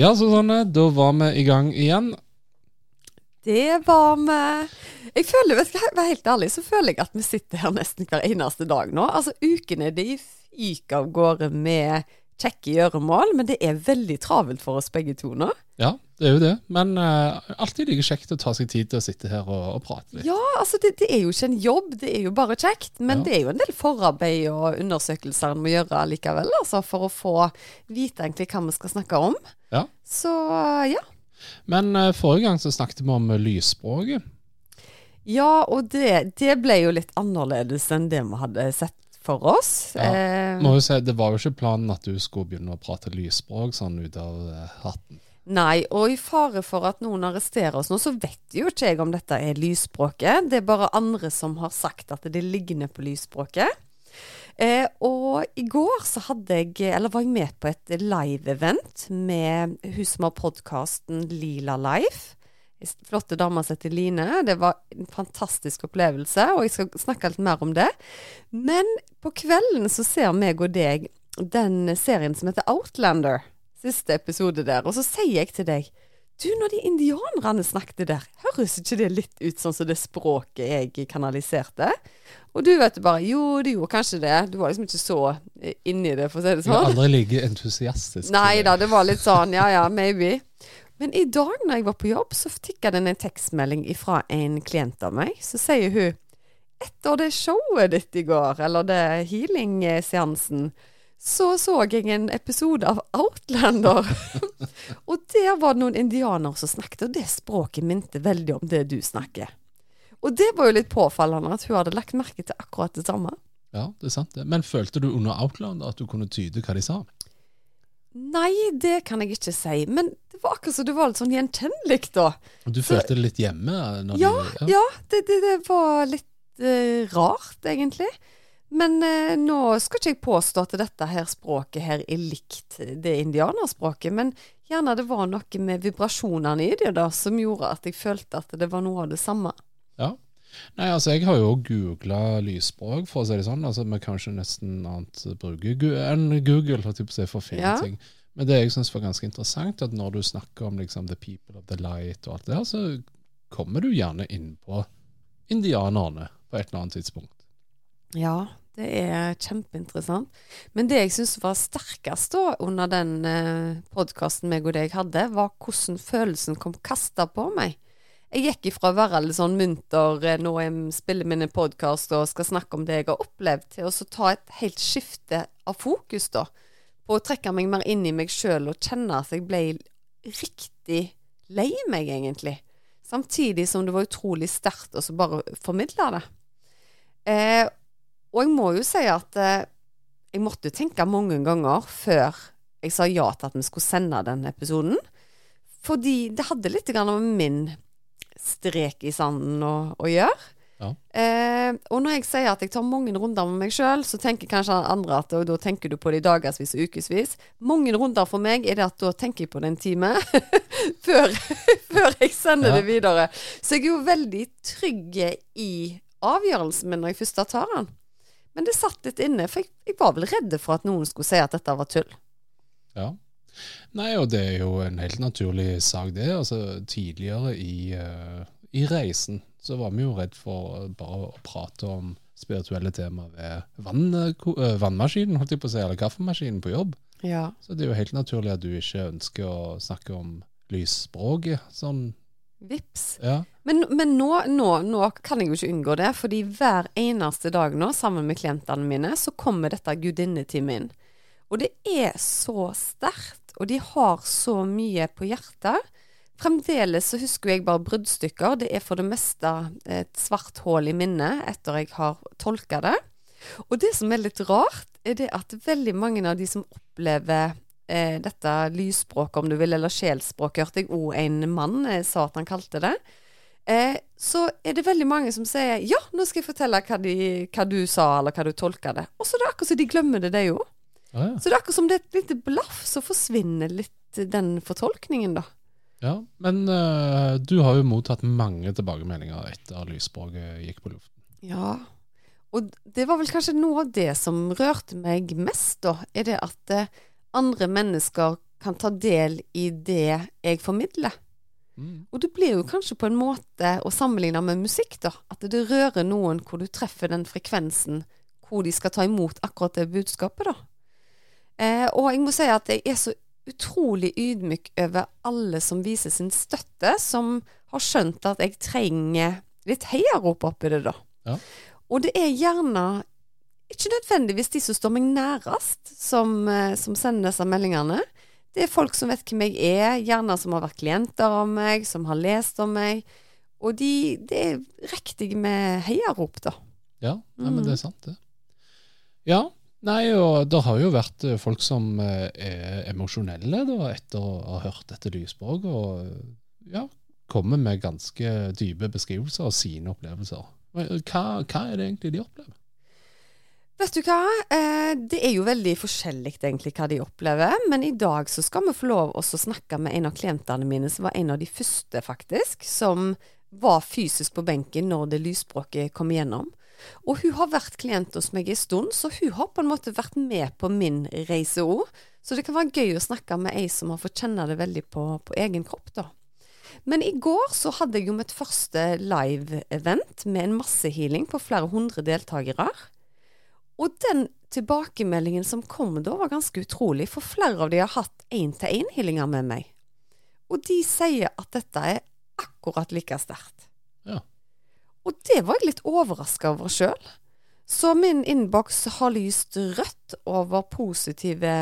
Ja, Susanne, da var vi i gang igjen. Det var vi. Jeg føler, du, hva, være helt ærlig, så føler jeg at vi sitter her nesten hver eneste dag nå. Altså, ukene de fyker av gårde med kjekke gjøremål, men det er veldig travelt for oss begge to nå. Ja, det er jo det. Men uh, alltid like kjekt å ta seg tid til å sitte her og, og prate litt. Ja, altså det, det, er jo ikke en jobb, det er jo bare kjekt. Men Ja. det er jo en del forarbeid og undersøkelser en må gjøre likevel, altså, for å få vite egentlig hva vi skal snakke om. Ja. Så ja. Men uh, forrige gang så snakket vi om lysspråket. Ja, og det, det ble jo litt annerledes enn det vi hadde sett for oss. Ja. Eh, Må jo si, Det var jo ikke planen at du skulle begynne å prate lysspråk sånn ut av uh, hatten. Nei, og i fare for at noen arresterer oss nå, så vet jo ikke jeg om dette er lysspråket. Det er bare andre som har sagt at det ligner på lysspråket. Eh, og i går så hadde jeg, eller var jeg med på et live-event med hun som har podkasten Lila Life. Flotte dama som heter Line. Det var en fantastisk opplevelse, og jeg skal snakke litt mer om det. Men på kvelden så ser meg og deg den serien som heter Outlander. Siste episode der. Og så sier jeg til deg Du, når de indianerne snakket der, høres ikke det litt ut sånn som det språket jeg kanaliserte? Og du vet bare Jo, det gjorde kanskje det. Du var liksom ikke så eh, inni det, for å si det sånn. er sånn. aldri like entusiastisk. Nei da, det var litt sånn ja ja, maybe. Men i dag når jeg var på jobb, så tikka det en tekstmelding fra en klient av meg. Så sier hun etter det showet ditt i går, eller det healing-seansen, så så jeg en episode av Outlander. og der var det noen indianere som snakket, og det språket minte veldig om det du snakker. Og det var jo litt påfallende at hun hadde lagt merke til akkurat det samme. Ja, det er sant det. Men følte du under Outlander at du kunne tyde hva de sa? Nei, det kan jeg ikke si, men det var akkurat som det var litt sånn gjenkjennelig, da. Du følte det litt hjemme? Når Ja, du, ja, det, det, det var litt uh, rart, egentlig. Men uh, nå skal ikke jeg påstå at dette her språket her er likt det indianerspråket, men gjerne det var noe med vibrasjonene i det da, som gjorde at jeg følte at det var noe av det samme. Ja. Nei, altså jeg har jo googla lysspråk, for å si det sånn. Altså Vi kan ikke nesten annet bruke enn Google for, å si, for å finne Ja. ting. Men det jeg syns var ganske interessant, at når du snakker om liksom the people of the light og alt det der, så kommer du gjerne inn på indianerne på et eller annet tidspunkt. Ja, det er kjempeinteressant. Men det jeg syns var sterkest da under den eh, podkasten meg og deg hadde, var hvordan følelsen kom kasta på meg. Jeg gikk ifra å være litt sånn munter eh, når jeg spiller mine podkaster og skal snakke om det jeg har opplevd, til å ta et helt skifte av fokus, da. På å trekke meg mer inn i meg sjøl og kjenne at jeg ble riktig lei meg, egentlig. Samtidig som det var utrolig sterkt å bare formidle det. Eh, og jeg må jo si at eh, jeg måtte tenke mange ganger før jeg sa ja til at vi skulle sende den episoden. Fordi det hadde litt grann om min strek i sanden å, å gjøre. Ja. Eh, og når jeg sier at jeg tar mange runder med meg sjøl, så tenker kanskje andre at og da tenker du på det i dagevis og ukevis. Mange runder for meg er det at da tenker jeg på det en time før, før jeg sender Ja. det videre. Så jeg er jo veldig trygg i avgjørelsen min når jeg først tar den. Men det satt litt inne, for jeg, jeg var vel redd for at noen skulle si at dette var tull. Ja. Nei, og det er jo en helt naturlig sak, det. Altså, tidligere i, uh, i reisen så var vi jo redd for bare å prate om spirituelle tema ved vann, uh, vannmaskinen, holdt jeg på å si, eller kaffemaskinen på jobb. Ja. Så det er jo helt naturlig at du ikke ønsker å snakke om lysspråket. Sånn, Vips. ja. Men, men nå, nå, nå kan jeg jo ikke unngå det, fordi hver eneste dag nå, sammen med klientene mine, så kommer dette gudinnetimet inn. Og det er så sterkt, og de har så mye på hjertet. Fremdeles så husker jeg bare bruddstykker. Det er for det meste et svart hull i minnet etter jeg har tolka det. Og det som er litt rart, er det at veldig mange av de som opplever eh, dette lysspråket, om du vil, eller sjelsspråket, hørte jeg òg en mann eh, sa at han kalte det. Eh, så er det veldig mange som sier ja, nå skal jeg fortelle hva, de, hva du sa, eller hva du tolka det. Og så er det akkurat som de glemmer det, det òg. Ja, ja. Så det er akkurat som det er et lite blaff, så forsvinner litt den fortolkningen, da. ja. Men uh, du har jo mottatt mange tilbakemeldinger etter at lysspråket gikk på luften. Ja, og det var vel kanskje noe av det som rørte meg mest, da, er det at uh, andre mennesker kan ta del i det jeg formidler. Mm. Og det blir jo kanskje på en måte å sammenligne med musikk, da. At det rører noen hvor du treffer den frekvensen hvor de skal ta imot akkurat det budskapet, da. Eh, og jeg må si at jeg er så utrolig ydmyk over alle som viser sin støtte, som har skjønt at jeg trenger litt heiarop oppi det, da. Ja. Og det er gjerne ikke nødvendigvis de som står meg nærest, som, eh, som sender disse meldingene. Det er folk som vet hvem jeg er, gjerne som har vært klienter av meg, som har lest om meg. Og de, det er riktig med heiarop, da. Ja, nei, men Mm. det er sant, det. Ja. Nei, og det har jo vært eh, folk som eh, er emosjonelle da, etter å ha hørt dette lysspråket, og ja, kommer med ganske dype beskrivelser av sine opplevelser. Eh, Hva, hva er det egentlig de opplever? Vet du hva? Det er jo veldig forskjellig egentlig hva de opplever, men i dag så skal vi få lov å snakke med en av klientene mine, som var en av de første, faktisk, som var fysisk på benken når det lysspråket kom igjennom. Og hun har vært klient hos meg en stund, så hun har på en måte vært med på min reise òg. Så det kan være gøy å snakke med ei som har fått kjenne det veldig på, på egen kropp, da. Men i går så hadde jeg jo mitt første live-event med en massehealing på flere hundre deltakere. Og den tilbakemeldingen som kom da, var ganske utrolig, for flere av de har hatt én-til-én-healinger med meg. Og de sier at dette er akkurat like sterkt. Ja. Og det var jeg litt overraska over sjøl. Så min innboks har lyst rødt over positive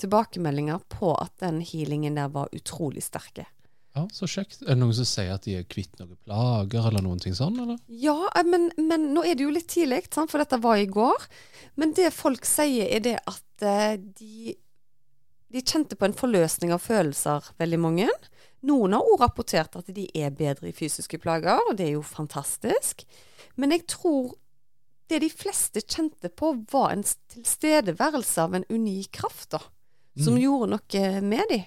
tilbakemeldinger på at den healingen der var utrolig sterke. Ja, Så kjekt. Er det noen som sier at de er kvitt noen plager, eller noen ting sånn, eller? Ja, eh, men, men nå er det jo litt tidlig, for dette var i går. Men det folk sier, er det at eh, de, de kjente på en forløsning av følelser, veldig mange. Noen har òg rapportert at de er bedre i fysiske plager, og det er jo fantastisk. Men jeg tror det de fleste kjente på, var en tilstedeværelse av en unik kraft, da. Som Mm. gjorde noe med dem.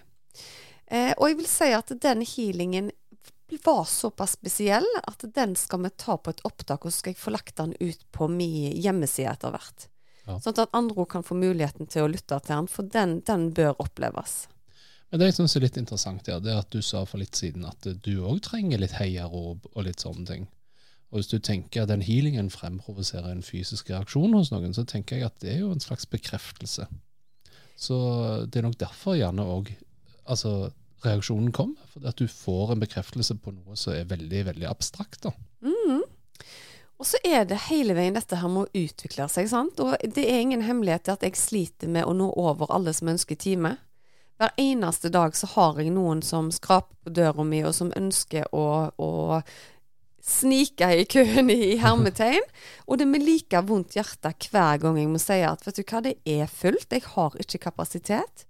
Eh, og jeg vil si at den healingen var såpass spesiell at den skal vi ta på et opptak, og så skal jeg få lagt den ut på min hjemmeside etter hvert. Ja. Sånn at andre kan få muligheten til å lytte til den, for den, den bør oppleves. Men det jeg synes er litt interessant, her, det er at du sa for litt siden at du òg trenger litt heiarop og litt sånne ting. Og hvis du tenker at den healingen fremprovoserer en fysisk reaksjon hos noen, så tenker jeg at det er jo en slags bekreftelse. Så det er nok derfor gjerne òg altså, reaksjonen kommer. For at du får en bekreftelse på noe som er veldig, veldig abstrakt. da. Mm. Og så er det hele veien dette her med å utvikle seg, sant. Og det er ingen hemmelighet at jeg sliter med å nå over alle som ønsker time. Hver eneste dag så har jeg noen som skraper på døra mi, og som ønsker å, å snike i køen i hermetegn. Og det er med like vondt hjerte hver gang jeg må si at vet du hva, det er fullt, jeg har ikke kapasitet.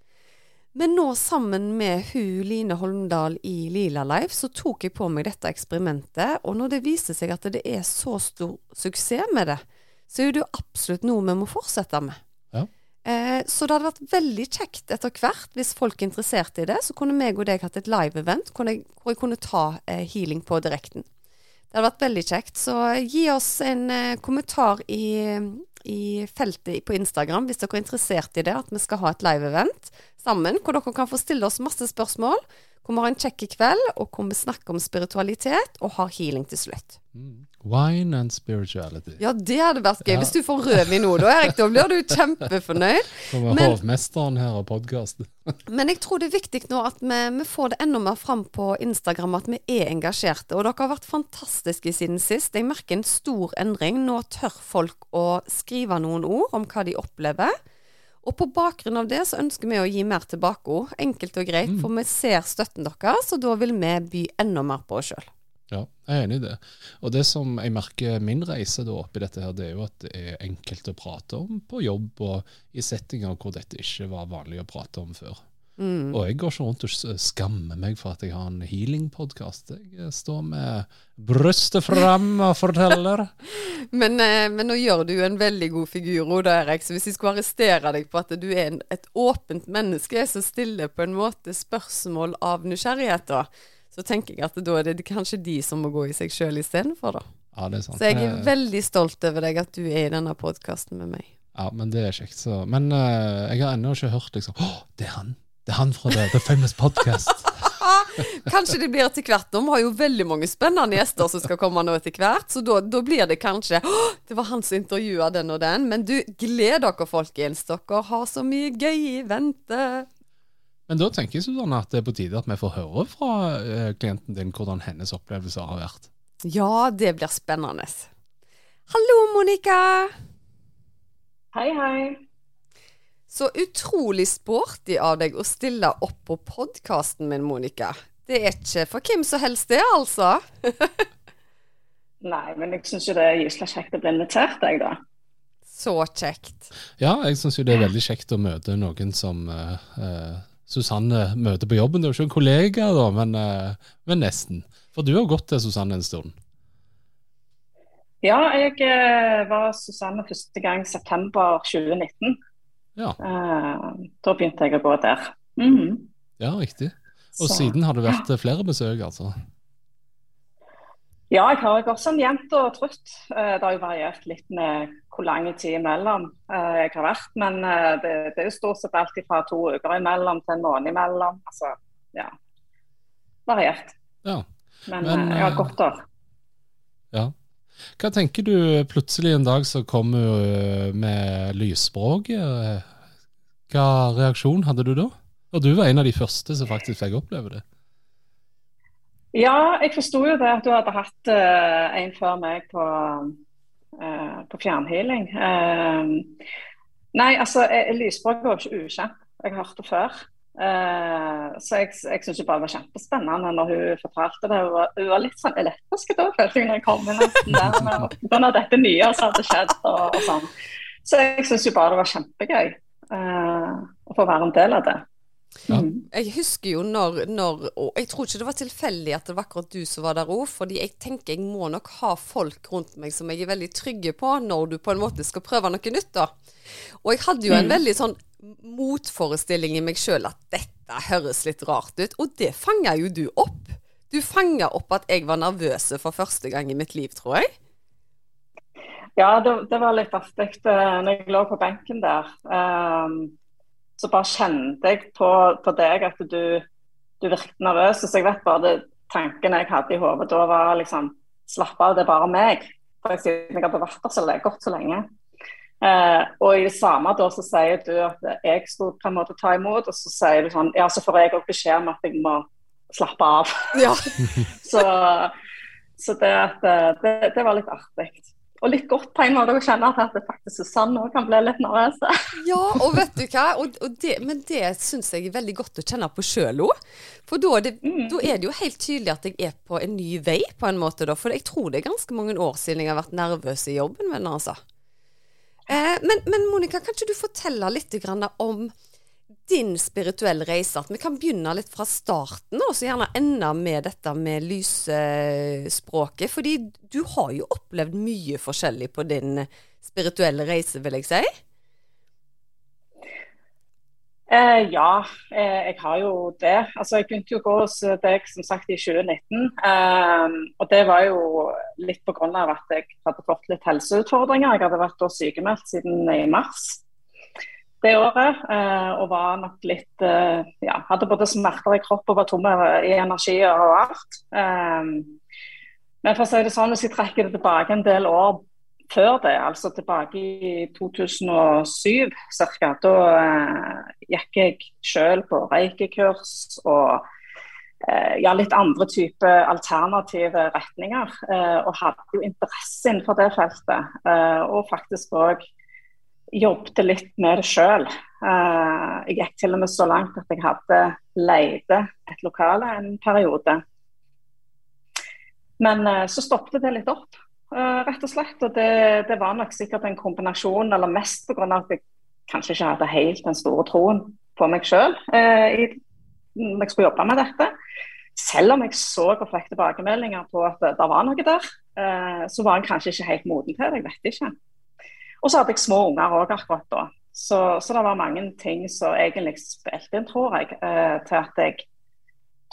Men nå sammen med hun Line Holmdal i Lila Life, så tok jeg på meg dette eksperimentet. Og når det viser seg at det er så stor suksess med det, så er det jo absolutt noe vi må fortsette med. Eh, så det hadde vært veldig kjekt etter hvert, hvis folk er interessert i det, så kunne meg og deg hatt et live-event hvor jeg, kunne ta eh, healing på direkten. Det hadde vært veldig kjekt. Så gi oss en eh, kommentar i, i feltet på Instagram hvis dere er interessert i det, at vi skal ha et live-event sammen, hvor dere kan få stille oss masse spørsmål, hvor vi har en kjekk kveld, og hvor vi snakker om spiritualitet og har healing til slutt. Wine and spirituality. Ja, det hadde vært gøy. Ja. Hvis du får rødvin nå, da, Erik, da blir du kjempefornøyd. Som er hovmesteren her og podkasten. Men jeg tror det er viktig nå at vi, vi får det enda mer fram på Instagram, at vi er engasjerte. Og dere har vært fantastiske siden sist. Jeg merker en stor endring. Nå tør folk å skrive noen ord om hva de opplever. Og på bakgrunn av det så ønsker vi å gi mer tilbakeord. Enkelt og greit, for vi ser støtten deres, og da vil vi by enda mer på oss sjøl. Ja, jeg er enig i det. Og det som jeg merker min reise da oppi dette, her, det er jo at det er enkelt å prate om på jobb og i settinger hvor dette ikke var vanlig å prate om før. Mm. Og jeg går ikke rundt og skammer meg for at jeg har en healing-podkast. Jeg står med brystet fram og forteller. Men, eh, men nå gjør du jo en veldig god figur, Oda Erik. Så hvis jeg skulle arrestere deg på at du er en, et åpent menneske som stiller på en måte spørsmål av nysgjerrighet, da, så tenker jeg at da er det kanskje de som må gå i seg sjøl istedenfor, da. Ja, det er sant. Så jeg er Eh, veldig stolt over deg at du er i denne podkasten med meg. Ja, men det er kjekt. Så. Men uh, jeg har ennå ikke hørt liksom Å, det er han! Det er han fra The, The Famous Podcast. Kanskje det blir etter hvert. De har jo veldig mange spennende gjester som skal komme nå etter hvert, så da, da blir det kanskje «Å, Det var han som intervjua den og den. Men du, gled dere, folkens. Dere har så mye gøy i vente. Men da tenker jeg Susanne, at det er på tide at vi får høre fra eh, klienten din hvordan hennes opplevelser har vært. Ja, det blir spennende. Hallo, Monica. Hei, hei. Så utrolig sporty av deg å stille opp på podkasten min, Monica. Det er ikke for hvem som helst, det, altså. Nei, men jeg syns jo det er gyselig kjekt å bli invitert, jeg, da. Så kjekt. Ja, jeg syns jo det er veldig kjekt å møte noen som eh, eh, Susanne møter på jobben. Det er jo ikke en kollega, da, men, eh, men nesten. For du har gått til Susanne en stund. Ja, jeg eh, var Susanne første gang september 2019. Ja, Eh, da begynte jeg å gå der. Mm. ja riktig. Og Så- siden har det vært flere besøk, altså. Ja, jeg har jeg også en jevnt og trutt. Eh, det har jo variert litt med hvor lang tid imellom eh, jeg har vært. Men eh, det, det er jo stort sett alt fra to uker imellom til en måned imellom. Altså, ja. Variert. Ja. Men, Men, jeg har godt der. ja. Hva tenker du plutselig en dag så kommer med lysspråk? eh, Hva reaksjon hadde du da? Og du var en av de første som faktisk fikk oppleve det. Ja, jeg forsto jo det at du hadde hatt uh, en før meg på, uh, på fjernhealing. Uh, nei, altså, eh, var jo ikke ukjent. Jeg har hørt det før. Så jeg, jeg syns det var kjempespennende når hun fortalte det. Hun var, hun var litt sånn elektrisk da, følte jeg når jeg kom inn der på dette nye som hadde skjedd. og, og sånn. Så jeg syns jo bare det var kjempegøy å få være en del av det. Ja. Mm. Jeg husker jo når, når Og jeg tror ikke det var tilfeldig at det var akkurat du som var der òg, fordi jeg tenker jeg må nok ha folk rundt meg som jeg er veldig trygge på når du på en måte skal prøve noe nytt, da. Og jeg hadde jo en Mm. veldig sånn motforestilling i meg sjøl at dette høres litt rart ut, og det fanga jo du opp. Du fanga opp at jeg var nervøs for første gang i mitt liv, tror jeg. Ja, det, det var litt artig eh, når jeg lå på benken der. ehm, så bare kjente jeg på, på deg at du, du virket nervøs. Så jeg vet bare det tanken jeg hadde i hodet da var liksom Slapp av, det er bare meg. For jeg, siden jeg hadde vært der så lenge, godt så lenge. Eh, og i det samme da så sier du at jeg skulle på en måte ta imot, og så sier du sånn Ja, så får jeg òg beskjed om at jeg må slappe av. Ja. Så, så det, at, eh, det, det var litt artig. Og litt godt på en måte å kjenne at det faktisk Susanne òg kan bli litt nervøs. Ja, og vet du hva? Og, og det, men det syns jeg er veldig godt å kjenne på sjøl òg. For da er, det, Mm. da er det jo helt tydelig at jeg er på en ny vei, på en måte. da. For jeg tror det er ganske mange år siden jeg har vært nervøs i jobben min, altså. Eh, men, men Monica, kan ikke du fortelle litt grann om din spirituelle reise? At vi kan begynne litt fra starten, og så gjerne ende med dette med lysspråket. Fordi du har jo opplevd mye forskjellig på din spirituelle reise, vil jeg si. Eh, ja, eh, jeg har jo det. Altså, jeg begynte jo å gå hos deg som sagt i 2019. Eh, og det var jo litt pga. at jeg hadde fått litt helseutfordringer. Jeg hadde vært sykemeldt siden i mars det året. Eh, og var nok litt eh, Ja, hadde både smerter i kroppen og var tom i energi og alt. Eh, men for å si det sånn, hvis jeg trekker det tilbake en del år før det, altså tilbake i 2007 ca., da gikk jeg selv på reikekurs og ja, litt andre type alternative retninger. Og hadde jo interesse innenfor det feltet. Og faktisk òg jobbet litt med det sjøl. Eh, jeg gikk til og med så langt at jeg hadde leide et lokale en periode. Men uh, så stoppet det litt opp, uh, rett og slett. Og det, det, var nok sikkert en kombinasjon, eller mest pga. at jeg kanskje ikke hadde helt den store troen på meg sjøl når jeg skulle jobbe med dette. Selv om jeg så og fikk tilbakemeldinger på at det var noe der, så var jeg kanskje ikke helt moden til det. Jeg vet ikke. Og så hadde jeg små unger òg akkurat da. Så, så, det var mange ting som egentlig spilte inn, tror jeg, til at jeg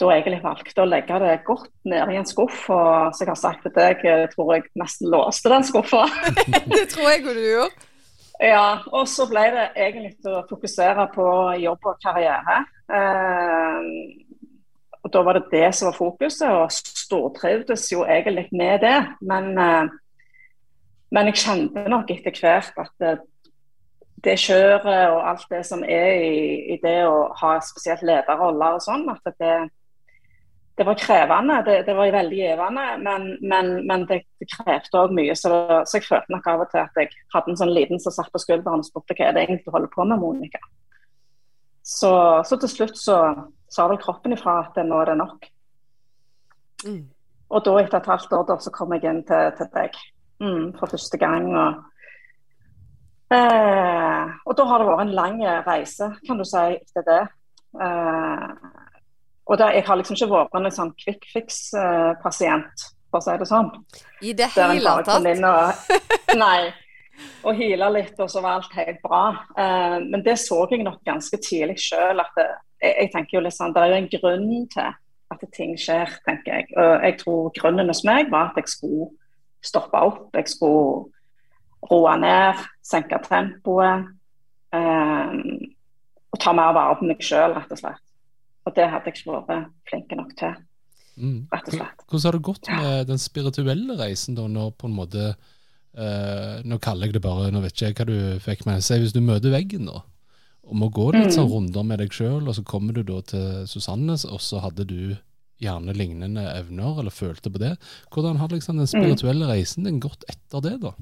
da egentlig valgte å legge det godt ned i en skuff. Og så jeg har sagt til deg, jeg tror jeg nesten låste den skuffa. det tror jeg du gjorde. Ja, og så ble det egentlig å fokusere på jobb og karriere. Eh, og Da var det det som var fokuset, og stortrivdes jo egentlig med det. Men, eh, men jeg kjente nok etter hvert at det, det kjøret og alt det som er i, i det å ha spesielt lederroller og sånn, at det, det var krevende. Det, det var veldig givende, men, men, men det, det, krevde òg mye. Så, så, jeg følte nok av og til at jeg hadde en sånn liten som satt på skulderen og spurte hva er det egentlig du holder på med, Monica. Så, så til slutt så sa vel kroppen ifra at nå er det nok. Mm. Og da etter et halvt år da, så kom jeg inn til, til deg mm, for første gang. og eh, og da har det vært en lang reise, kan du si, etter det. Eh, og da, Jeg har liksom ikke vært en sånn quick fix-pasient, for å si det sånn. I det hele tatt? Nei. Og hila litt, og så var alt helt bra. Eh, men det så jeg nok ganske tidlig sjøl. Jeg, jeg tenker jo litt sånn, Det er jo en grunn til at ting skjer, tenker jeg. Og jeg tror grunnen hos meg var at jeg skulle stoppe opp. Jeg skulle roe ned, senke tempoet. Eh, og ta mer vare på meg sjøl, rett og slett. Og det hadde jeg ikke vært flink nok til, mm. rett og slett. Hvordan har det gått med den spirituelle reisen, da, når på en måte eh, Nå kaller jeg det bare, nå vet ikke jeg hva du fikk med deg. Hvis du møter veggen nå, og må gå litt sånn mm. runder med deg sjøl, og så kommer du da til Susanne, og så hadde du gjerne lignende evner, eller følte på det. Hvordan har liksom den spirituelle reisen din gått etter det, da?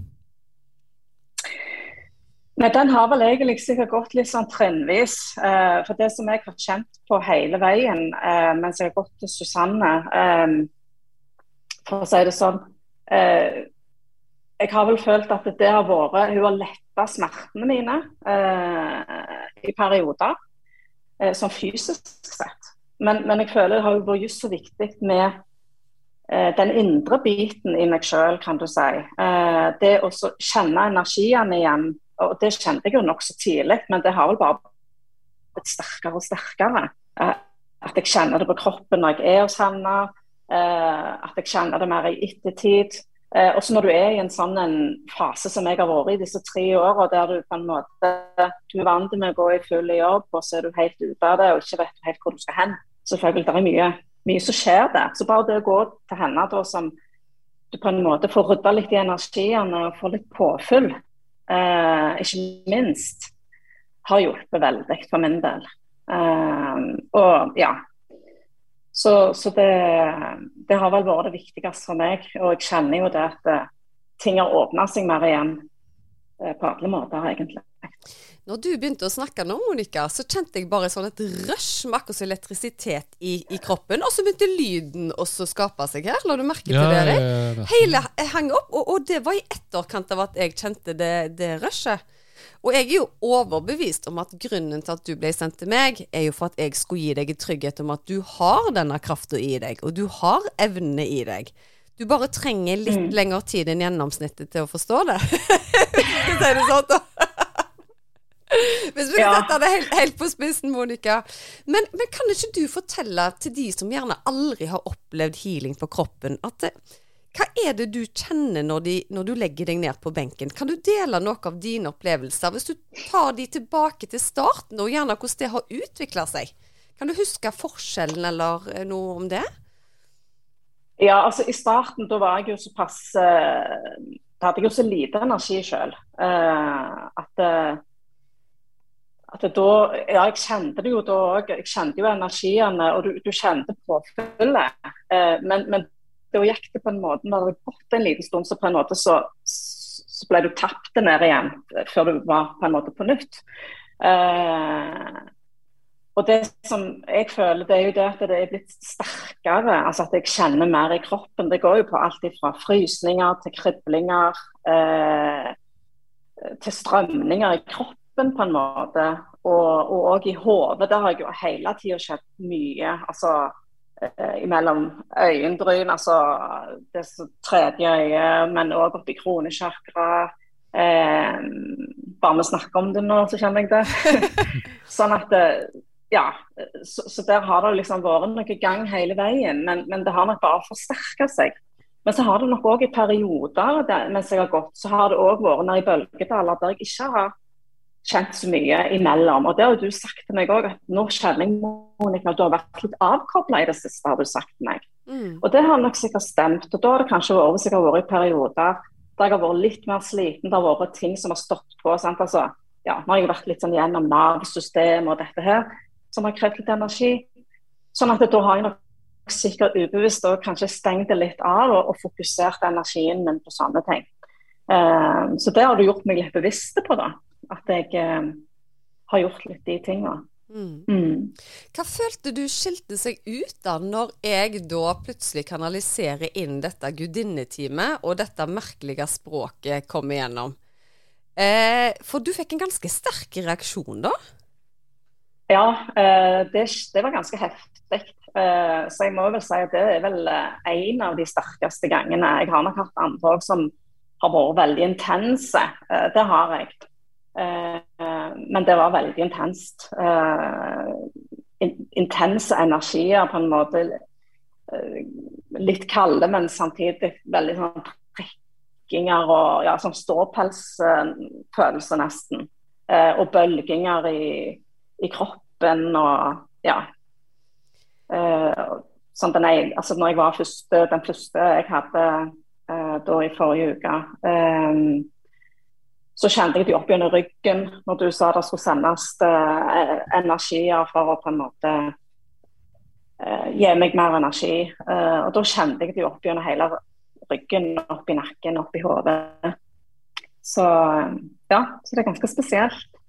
Nei, Den har vel egentlig sikkert gått litt sånn trinnvis. Eh, for det som jeg har kjent på hele veien eh, mens jeg har gått til Susanne, eh, for å si det sånn uh, Jeg har vel følt at det har vært Hun har letta smertene mine i perioder, sånn fysisk sett. Men, men, jeg føler det har vært just så viktig med den indre biten i meg sjøl, kan du si. det å kjenne energiene igjen og det kjente jeg jo nokså tidlig, men det har vel bare blitt sterkere og sterkere. Eh, at jeg kjenner det på kroppen når jeg er hos henne. Eh, at jeg kjenner det mer i ettertid. Eh, også når du er i en sånn en fase som jeg har vært i disse tre åra, der du på en måte du er vant med å gå i full jobb, og så er du helt ute av det og ikke vet helt hvor du skal hen. Selvfølgelig, det er mye, mye som skjer der. Så bare det å gå til henne da som du på en måte får rydda litt i energiene og får litt påfyll, eh, ikke minst, har hjulpet veldig for min del. Eh, og ja. Så, så det, det, har vel vært det viktigste for meg. Og jeg kjenner jo det at uh, ting har åpna seg mer igjen på alle måter, egentlig. Når du begynte å snakke nå, Monica, så kjente jeg bare sånn et rush med akkurat elektrisitet i, i, kroppen. Og så begynte lyden også å skape seg her. La du merke til det? Ja, ja, ja, Hele hang opp, og, og, det var i etterkant av at jeg kjente det, det rushet. Og jeg er jo overbevist om at grunnen til at du ble sendt til meg, er jo for at jeg skulle gi deg en trygghet om at du har denne krafta i deg, og du har evnene i deg. Du bare trenger litt mm. lengre tid enn gjennomsnittet til å forstå det. Si det sånn, da. Hvis vi ja. setter det helt, helt, på spissen, Monica. Men, men, kan ikke du fortelle til de som gjerne aldri har opplevd healing på kroppen, at hva er det du kjenner når, de, når, du legger deg ned på benken? Kan du dele noe av dine opplevelser? Hvis du tar de tilbake til starten, og gjerne hvordan det har utvikla seg. Kan du huske forskjellen eller eh, noe om det? Ja, altså i starten da var jeg jo såpass uh, Da hadde jeg jo så lite energi sjøl. Eh, at uh, at da, ja, jeg kjente det jo da òg. Jeg kjente jo energiene, og du, du kjente påfyllet. Eh, men, men da gikk det på en måte Når det hadde gått en liten stund, så på en måte så, så ble du tapt ned igjen før du var på en måte på nytt. Eh, og det som jeg føler, det er jo det at det er blitt sterkere. altså At jeg kjenner mer i kroppen. Det går jo på alt fra frysninger til kriblinger. Eh, til strømninger i kroppen, på en måte. Og òg i hodet. Der har jeg jo hele tida skjedd mye. altså eh, Imellom øyenbryn, altså det tredje øyet, men òg oppi kronesjakra. Eh, bare vi snakker om det nå, så kjenner jeg det. sånn at eh, ja, så, så, der har det liksom vært noe gang hele veien, men, men det har nok bare forsterka seg. Men så har det nok òg i perioder der, mens jeg har gått, så har det òg vært nede i bølgedaler der jeg ikke har kjent så mye imellom. Og det har du sagt til meg òg, at nå kjenner jeg Monica, du har vært litt avkobla i det siste, har du sagt til meg. Mm. Og det har nok sikkert stemt. Og da har det kanskje vært hvis jeg har vært i perioder der jeg har vært litt mer sliten, det har vært ting som har stått på. sant, altså ja, nå har jeg vært litt sånn gjennom Nav-systemet og dette her som har krevd litt energi. Sånn at da har jeg nok sikkert ubevisst og kanskje stengt det litt av og, og fokusert energien min på sånne ting. Uh, så det har du gjort meg litt bevisst på, da. At jeg uh, har gjort litt de tingene. Mm. Mm. Hva følte du skilte seg ut da, når jeg da plutselig kanaliserer inn dette gudinnetimet, og dette merkelige språket kom igjennom? Eh, for du fikk en ganske sterk reaksjon da? Ja, eh, det, det var ganske heftig. Eh, så jeg må vel si at det er vel eh, en av de sterkeste gangene. Jeg har nok hatt andre som har vært veldig intense. Det har jeg. Men det var veldig intenst. Intense energier på en måte. Litt kalde, men samtidig veldig sånn prikkinger og ja, sånn ståpelsfølelse nesten. Og bølginger i i kroppen og ja. Uh, sånn den, jeg, altså når jeg var første, den første jeg hadde uh, da i forrige uke, um, så kjente jeg det opp gjennom ryggen når du sa det skulle sendes uh, energier for å på en måte gi meg mer energi. og da kjente jeg det opp gjennom hele ryggen, opp i nakken, opp i hodet. Så ja, så det er ganske spesielt.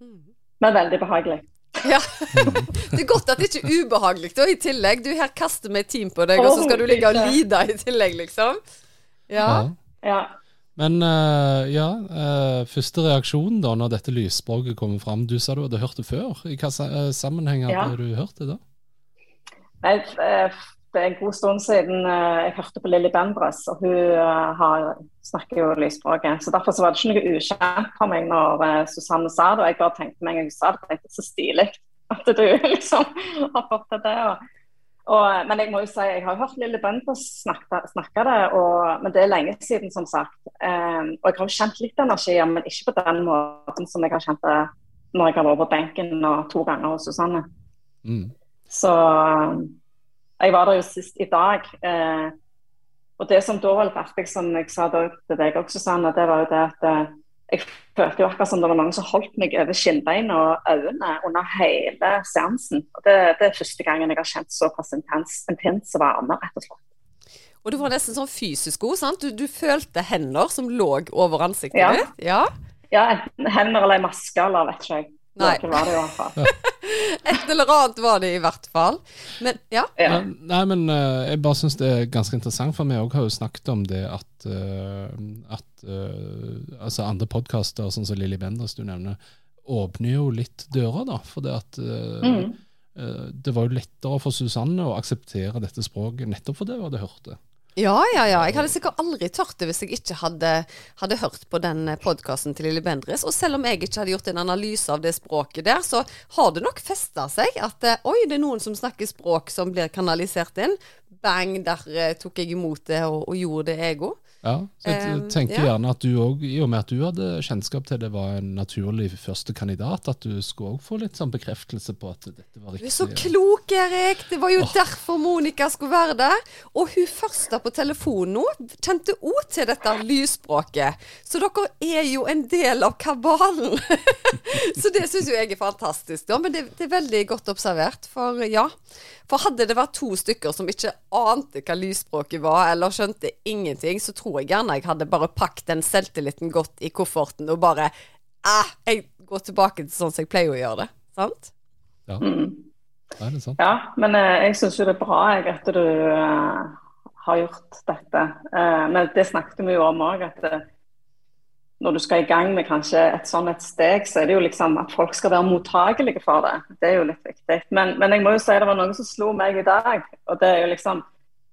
Mm men veldig behagelig. Ja. Det er godt at det ikke er ubehagelig da, i tillegg. Du her kaster med team på deg, og så skal du ligge og lide i tillegg, liksom. Ja. ja. Men uh, ja, uh, første reaksjon da når dette lysspråket kommer fram. Du sa du hadde hørt det før. I hva uh, sammenheng hadde ja. du hørt det da? Nei, det er en god stund siden uh, jeg hørte på Lilly Bendres, og hun uh, har, snakker jo lysspråket. Så Derfor så var det ikke noe ukjent for meg når uh, Susanne sa det. og Jeg bare tenkte meg en gang hun sa det, tenkte så stilig at du liksom har fått til det. Og, og, men jeg må jo si, jeg har hørt Lilly Bendres snakke, snakke det, og, men det er lenge siden, som sagt. Um, og jeg har jo kjent litt energi, men ikke på den måten som jeg har kjent det når jeg har vært på benken og to ganger hos Susanne. Mm. Så jeg var der jo sist i dag. Eh, og det som da litt artig, som jeg sa da til deg også, Sanne, det var jo det at eh, jeg følte jo akkurat som det var noen som holdt meg over skinnbeina og øynene under hele seansen. Og det, det, er første gangen jeg har kjent såpass intens, intens varme, rett og slett. Og du var nesten sånn fysisk god, sant? Du, du følte hender som lå over ansiktet ja. ditt? Ja. ja, enten hender eller ei maske eller vet ikke jeg. Nei. Noe var det i hvert fall. Et eller annet var det i hvert fall. Men ja. ja. Nei, men uh, jeg bare syns det er ganske interessant, for vi òg har jo snakket om det at, uh, at uh, altså andre podkaster, sånn som Lilly Benders du nevner, åpner jo litt dører, da. For det at mm. det var jo lettere for Susanne å akseptere dette språket nettopp for det hun hadde hørt det. Ja, ja, ja. Jeg hadde sikkert aldri tørt det hvis jeg ikke hadde, hadde hørt på den podkasten til Lille Bendris. Og selv om jeg ikke hadde gjort en analyse av det språket der, så har det nok festa seg at eh, oi, det er noen som snakker språk som blir kanalisert inn. Bang, der uh, tok jeg imot det og, og gjorde det, jeg òg. Ja, så jeg um, tenker ja. gjerne at du òg, i og med at du hadde kjennskap til det var en naturlig første kandidat, at du skulle òg få litt sånn bekreftelse på at dette var riktig. Du er så klok, Erik! Det var jo oh. derfor Monica skulle være der. Og hun første på telefonen nå kjente òg til dette lysspråket. Så dere er jo en del av kabalen. så det syns jo jeg er fantastisk, da. Men det, det er veldig godt observert. For ja, for hadde det vært to stykker som ikke ante hva lysspråket var, eller skjønte ingenting, så tror jeg gjerne jeg hadde bare pakket den selvtilliten godt i kofferten og bare ah, jeg går tilbake til sånn som jeg pleier å gjøre det. Sant? Ja. Mm. Ja, det er sant. Ja, men eh, jeg syns jo det er bra jeg, at du eh, har gjort dette. Eh, men det snakket vi jo om òg, at eh, når du skal i gang med kanskje et sånn et steg, så er det jo liksom at folk skal være mottagelige for det. Det er jo litt viktig. Men, men jeg må jo si det var noen som slo meg i dag. Og det er jo liksom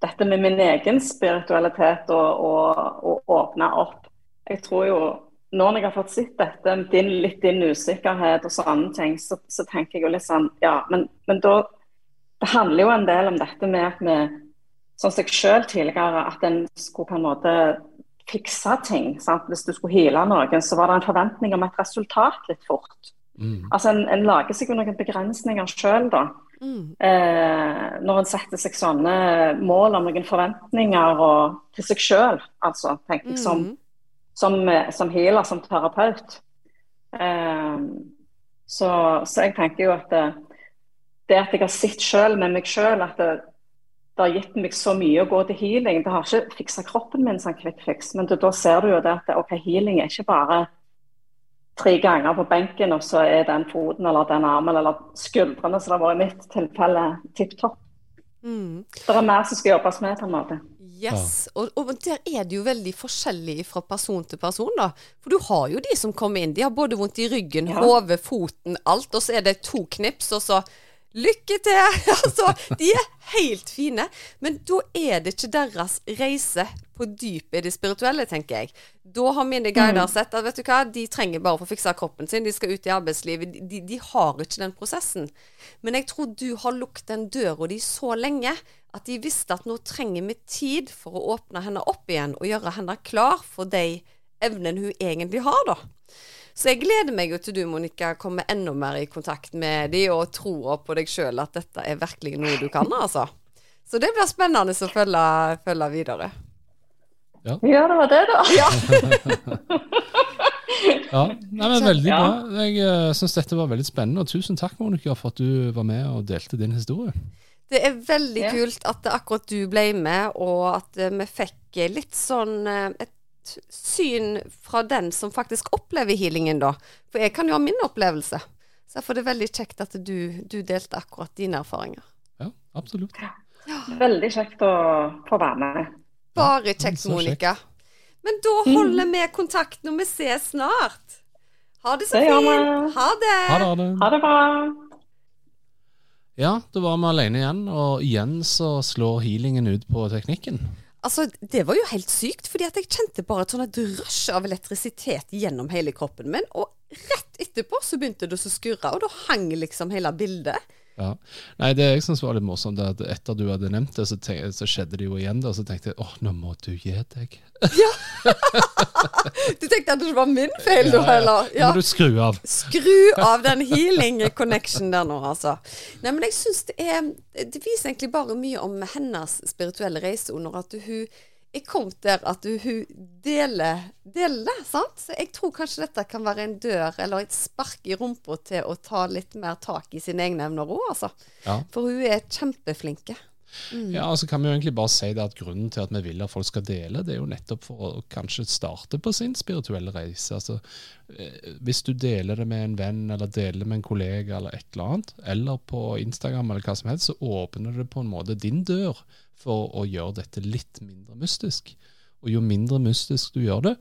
dette med min egen spiritualitet og, og, og åpne opp. Jeg tror jo nå når jeg har fått sett dette, din, litt din usikkerhet og sånne ting, så, så tenker jeg jo litt sånn Ja, men, men da Det handler jo en del om dette med at vi Sånn som jeg sjøl tidligere, at en skulle på en måte fikse ting. Sant? Hvis du skulle heale noen, så var det en forventning om et resultat litt fort. Mm. Altså En, en lager seg jo noen begrensninger sjøl, da. Mm. Eh, når en setter seg sånne mål om noen forventninger og, til seg sjøl, altså, tenker jeg, som, Mm. som, som healer, som terapeut. Eh, så, så jeg tenker jo at det, det at jeg har sett sjøl med meg sjøl, at det, det har gitt meg så mye å gå til healing. Det har ikke fiksa kroppen min som quick fix, men da ser du jo det at ok, healing er ikke bare tre ganger på benken, og så er den foten eller den armen eller skuldrene, som det har vært i mitt tilfelle, tipp topp. Mm. Det er mer som skal jobbes med, på en måte. Yes, og, og der er det jo veldig forskjellig fra person til person, da. For du har jo de som kommer inn, de har både vondt i ryggen, Ja. hodet, foten, alt, og så er det to knips, og så Lykke til! altså, de er helt fine. Men da er det ikke deres reise på dypet i det spirituelle, tenker jeg. Da har mine guider sett at vet du hva, de trenger bare å få fiksa kroppen sin, de skal ut i arbeidslivet. De, de har ikke den prosessen. Men jeg tror du har lukket den døra di så lenge at de visste at nå trenger vi tid for å åpne henne opp igjen og gjøre henne klar for de evnene hun egentlig har, da. Så jeg gleder meg jo til du, Monica, kommer enda mer i kontakt med de og tror på deg sjøl at dette er virkelig noe du kan, altså. Så det blir spennende å følge, følge videre. Ja, det var det, da. Ja. Ja, nei, men Veldig bra. Jeg uh, syns dette var veldig spennende. Og tusen takk Monica, for at du var med og delte din historie. Det er veldig Ja. kult at akkurat du ble med, og at eh, vi fikk eh, litt sånn eh, et syn fra den som faktisk opplever healingen, da. For jeg kan jo ha min opplevelse. Så derfor er det veldig kjekt at du, du delte akkurat dine erfaringer. Ja, absolutt. Veldig kjekt å få være med. Bare kjekt, så. Monica. Men da holder vi kontakt når vi ses snart. Ha det så Det fint. Ha det. Ha det. Ha det. Ha det bra. Ja, da var vi alene igjen, og igjen så slår healingen ut på teknikken. Altså, Det var jo helt sykt, fordi at jeg kjente bare et sånn rush av elektrisitet gjennom hele kroppen min. Og rett etterpå så begynte det å skurre, og da hang liksom hele bildet. Ja. Nei, Det jeg syns var litt morsomt, er at etter du hadde nevnt det, så, tenkte, så skjedde det jo igjen. Og Så tenkte jeg åh, nå må du gi deg. Ja! Du tenkte at det var min feil, ja, heller? Ja. Nå må du skru av. Skru av den healing connection der nå, altså. Nei, men jeg syns det er Det viser egentlig bare mye om hennes spirituelle reise under at hun er kom der at hun deler, deler det, sant? Så jeg tror kanskje dette kan være en dør eller et spark i rumpa til å ta litt mer tak i sine egne evner òg, altså. Ja. For hun er kjempeflinke. Ja, altså kan vi jo egentlig bare si det at Grunnen til at vi vil at folk skal dele, det er jo nettopp for å kanskje starte på sin spirituelle reise. Altså, eh, Hvis du deler det med en venn, eller deler med en kollega, eller et eller annet, eller på Instagram, eller hva som helst, så åpner det på en måte din dør for å gjøre dette litt mindre mystisk. Og jo mindre mystisk du gjør det,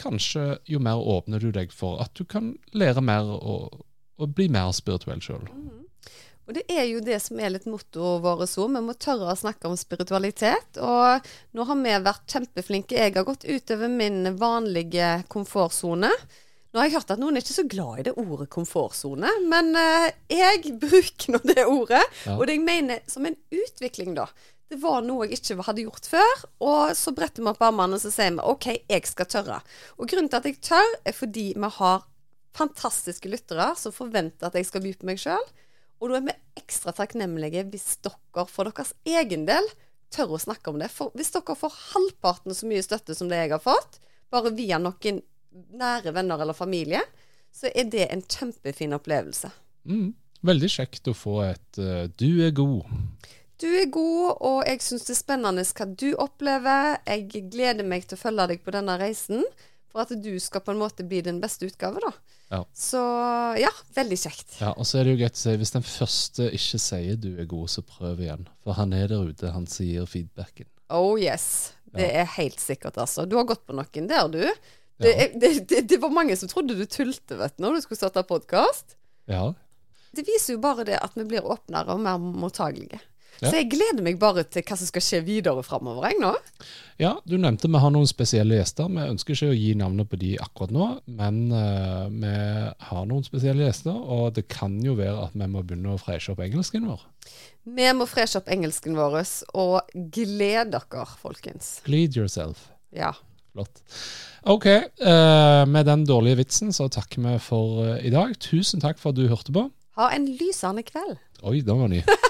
kanskje jo mer åpner du deg for at du kan lære mer og, og bli mer spirituell sjøl. Og det er jo det som er litt mottoet vårt òg. Vi må tørre å snakke om spiritualitet. Og nå har vi vært kjempeflinke. Jeg har gått utover min vanlige komfortsone. Nå har jeg hørt at noen er ikke så glad i det ordet komfortsone, men eh, jeg bruker nå det ordet. Ja. Og det jeg mener som en utvikling, da. Det var noe jeg ikke hadde gjort før. Og så bretter vi opp armene og så sier vi OK, jeg skal tørre. Og grunnen til at jeg tør, er fordi vi har fantastiske lyttere som forventer at jeg skal by på meg sjøl. Og da er vi ekstra takknemlige hvis dere for deres egen del tør å snakke om det. For hvis dere får halvparten så mye støtte som det jeg har fått, bare via noen nære venner eller familie, så er det en kjempefin opplevelse. Mm. Veldig kjekt å få et uh, 'du er god'. Du er god, og jeg syns det er spennende hva du opplever. Jeg gleder meg til å følge deg på denne reisen. For at du skal på en måte bli din beste utgave, da. Ja. Så ja, veldig kjekt. Ja, og så er det jo greit å si, hvis den første ikke sier du er god, så prøv igjen. For han er der ute, han sier feedbacken. Oh yes. Det er helt sikkert, altså. Du har gått på noen der, du. Det, ja. det, det, det var mange som trodde du tulte, vet du, når du skulle starte podkast. Ja. Det viser jo bare det at vi blir åpnere og mer mottagelige. Så jeg gleder meg bare til hva som skal skje videre framover, jeg nå. ja, du nevnte vi har noen spesielle gjester. Vi ønsker ikke å gi navnet på de akkurat nå, men uh, vi har noen spesielle gjester, og det kan jo være at vi må begynne å freshe opp engelsken vår. Vi må freshe opp engelsken vår, og gled dere, folkens. Glede yourself. Ja. Flott. Ok, uh, med den dårlige vitsen så takker vi for uh, i dag. Tusen takk for at du hørte på. Ha en lysende kveld. Oi, den var ny.